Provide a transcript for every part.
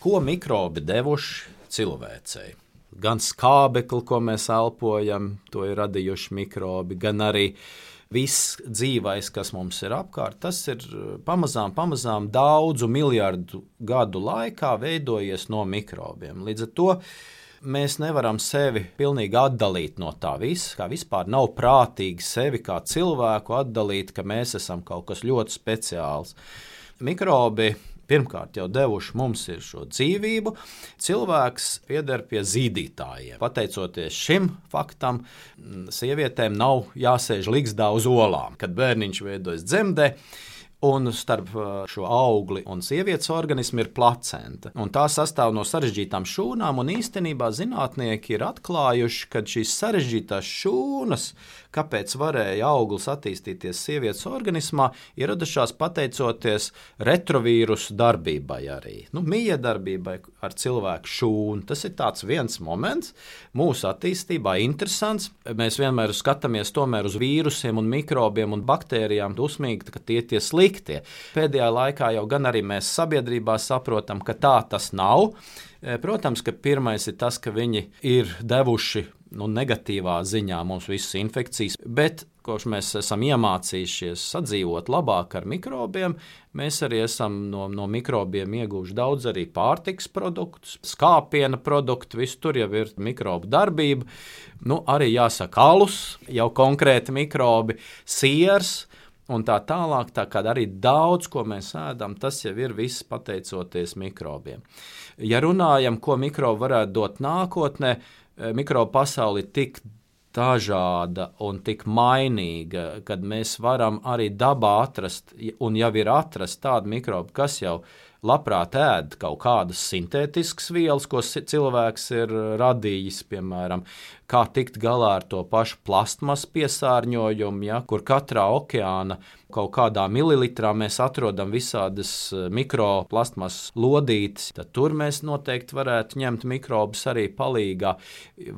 Ko mikrobi devuši cilvēcei? Gan skābekli, ko mēs elpojam, to ir radījuši mikrobi, gan arī viss dzīvais, kas mums ir apkārt, tas ir pamazām, pamazām daudzu miljardu gadu laikā veidojies no mikrobiem. Līdz ar to mēs nevaram sevi pilnīgi atdalīt no tā visa. Kā vispār nav prātīgi sevi kā cilvēku atdalīt, ka mēs esam kaut kas ļoti speciāls. Mikrobi pirmkārt jau devuši mums šo dzīvību, cilvēks pieder pie zīdītājiem. Pateicoties šim faktam, sievietēm nav jāsēž ligzdā uz olām, kad bērniņš veidojas dzemdē. Un starp uh, šo augli un sievietes organismu ir placenta. Un tā sastāv no sarežģītām šūnām, un īstenībā zinātnieki ir atklājuši, ka šīs sarežģītās šūnas, kāpēc varēja auglis attīstīties sievietes organismā, ir radušās pateicoties retrovīrusu darbībai arī. Nu, Miedarbībai ar cilvēku šūnu. Tas ir viens moments mūsu attīstībā, interesants. Mēs vienmēr skatāmies uz vīrusiem, un mikrobiem un baktērijām dusmīgi, ka tie ir slikti sliktie. Pēdējā laikā jau gan arī mēs sabiedrībā saprotam, ka tā tas nav. E, protams, ka pirmais ir tas, ka viņi ir devuši nu, negatīvā ziņā mums visas infekcijas, bet kopš mēs esam iemācījušies sadzīvot labāk ar mikrobiem, mēs arī esam no, no mikrobiem ieguvuši daudz arī pārtiks produktus, skāpiena produktu, viss tur jau ir mikrobu darbība. Nu, arī jāsaka, alus, jau konkrēti mikrobi, siers un tā tālāk. Tā kā arī daudz, ko mēs ēdam, tas jau ir viss pateicoties mikrobiem. Ja runājam, ko mikrobi varētu dot nākotnē, eh, mikrobu pasauli ir tik dažāda un tik mainīga, kad mēs varam arī dabā atrast, un jau ir atrast tādu mikrobu, kas jau labprāt ēd kaut kādas sintētiskas vielas, ko cilvēks ir radījis, piemēram, kā tikt galā ar to pašu plastmasu piesārņojumu, ja, kur katrā okeāna kaut kādā mililitrā mēs atrodam visādas eh, mikroplastmasas lodītes, tad tur mēs noteikti varētu ņemt mikrobus arī palīgā.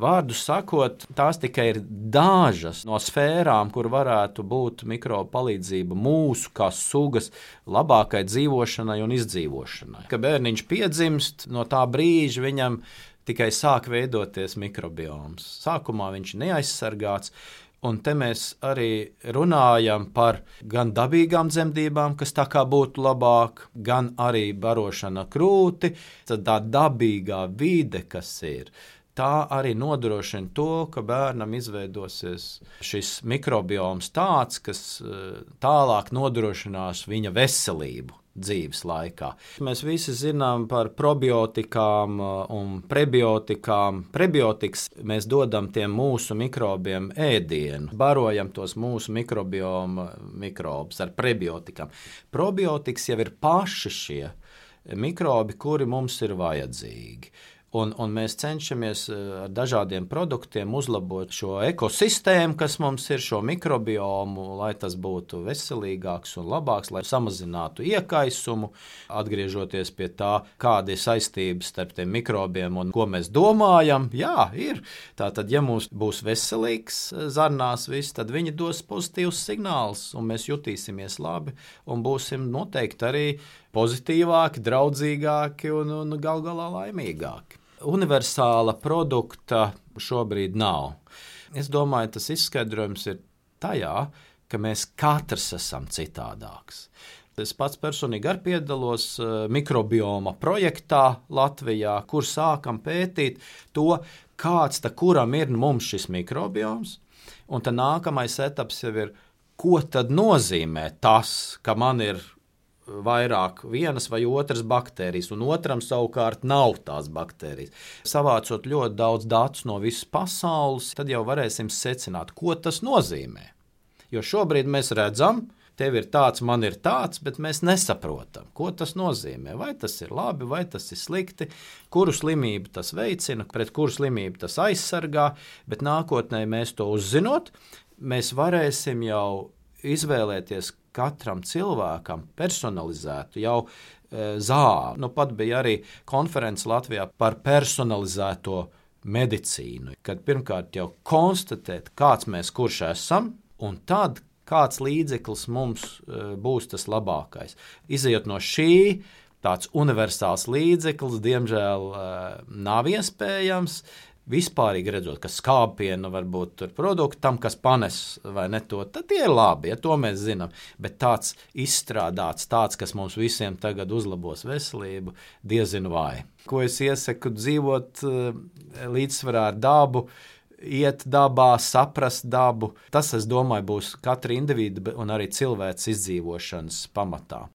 Vārdu sakot, tās tikai ir dažas no sfērām, kur varētu būt mikrobu palīdzība mūsu kā sugas labākai dzīvošanai un izdzīvošanai. Kad bērniņš piedzimst, no tā brīža viņam tikai sāk veidoties mikrobioms. Sākumā viņš ir neaizsargāts. Un te mēs arī runājam par gan dabīgām dzemdībām, kas tā kā būtu labāk, gan arī barošana krūti. Tad tā dabīgā vide, kas ir, tā arī nodrošina to, ka bērnam izveidosies šis mikrobioms tāds, kas eh, tālāk nodrošinās viņa veselību dzīves laikā. Mēs visi zinām par probiotikām uh, un prebiotikām. Prebiotikas mēs dodam tiem mūsu mikrobiem ēdienu, barojam tos mūsu mikrobioma mikrobus ar prebiotikām. Probiotikas jau ir paši šie mikrobi, kuri mums ir vajadzīgi. Un, un mēs cenšamies eh, ar dažādiem produktiem uzlabot šo ekosistēmu, kas mums ir, šo mikrobiomu, lai tas būtu veselīgāks un labāks, lai samazinātu iekaisumu. Atgriežoties pie tā, kāda ir saistības starp tiem mikrobiem un ko mēs domājam, jā, ir. Tātad, ja mums būs veselīgs eh, zarnās, viss, tad viņi dos pozitīvus signālus, un mēs jutīsimies labi un būsim noteikti arī pozitīvāki, draudzīgāki un, un gal galā laimīgāki universāla produkta šobrīd nav. Es domāju, tas izskaidrojums ir tajā, ka mēs katrs esam citādāks. Es pats personīgi arī piedalos eh, mikrobioma projektā Latvijā, kur sākam pētīt to, kāds ta kuram ir mums šis mikrobioms. Un tad nākamais etaps jau ir, ko tad nozīmē tas, ka man ir vairāk vienas vai otras baktērijas, un otram savukārt nav tās baktērijas. Savācot ļoti daudz datus no visas pasaules, tad jau varēsim secināt, ko tas nozīmē. Jo šobrīd mēs redzam, tev ir tāds, man ir tāds, bet mēs nesaprotam, ko tas nozīmē. Vai tas ir labi, vai tas ir slikti, kuru slimību tas veicina, pret kuru slimību tas aizsargā, bet nākotnē mēs to uzzinot, mēs varēsim jau izvēlēties katram cilvēkam personalizētu jau e, zāli. Nu, pat bija arī konference Latvijā par personalizēto medicīnu, kad pirmkārt jau konstatēt, kāds mēs kurš esam, un tad kāds līdzeklis mums e, būs tas labākais. Izejot no šī tāds universāls līdzeklis, diemžēl, nav iespējams. Vispārīgi redzot, ka skāpiena var būt produkts tam, kas panes vai ne to, tad tie ir labi, ja to mēs zinām. Bet tāds izstrādāts, tāds, kas mums visiem tagad uzlabos veselību, diezinu vai. Ko es iesaku dzīvot līdzsvarā ar dabu, iet dabā, saprast dabu. Tas, es domāju, būs katra individa un arī cilvēks izdzīvošanas pamatā.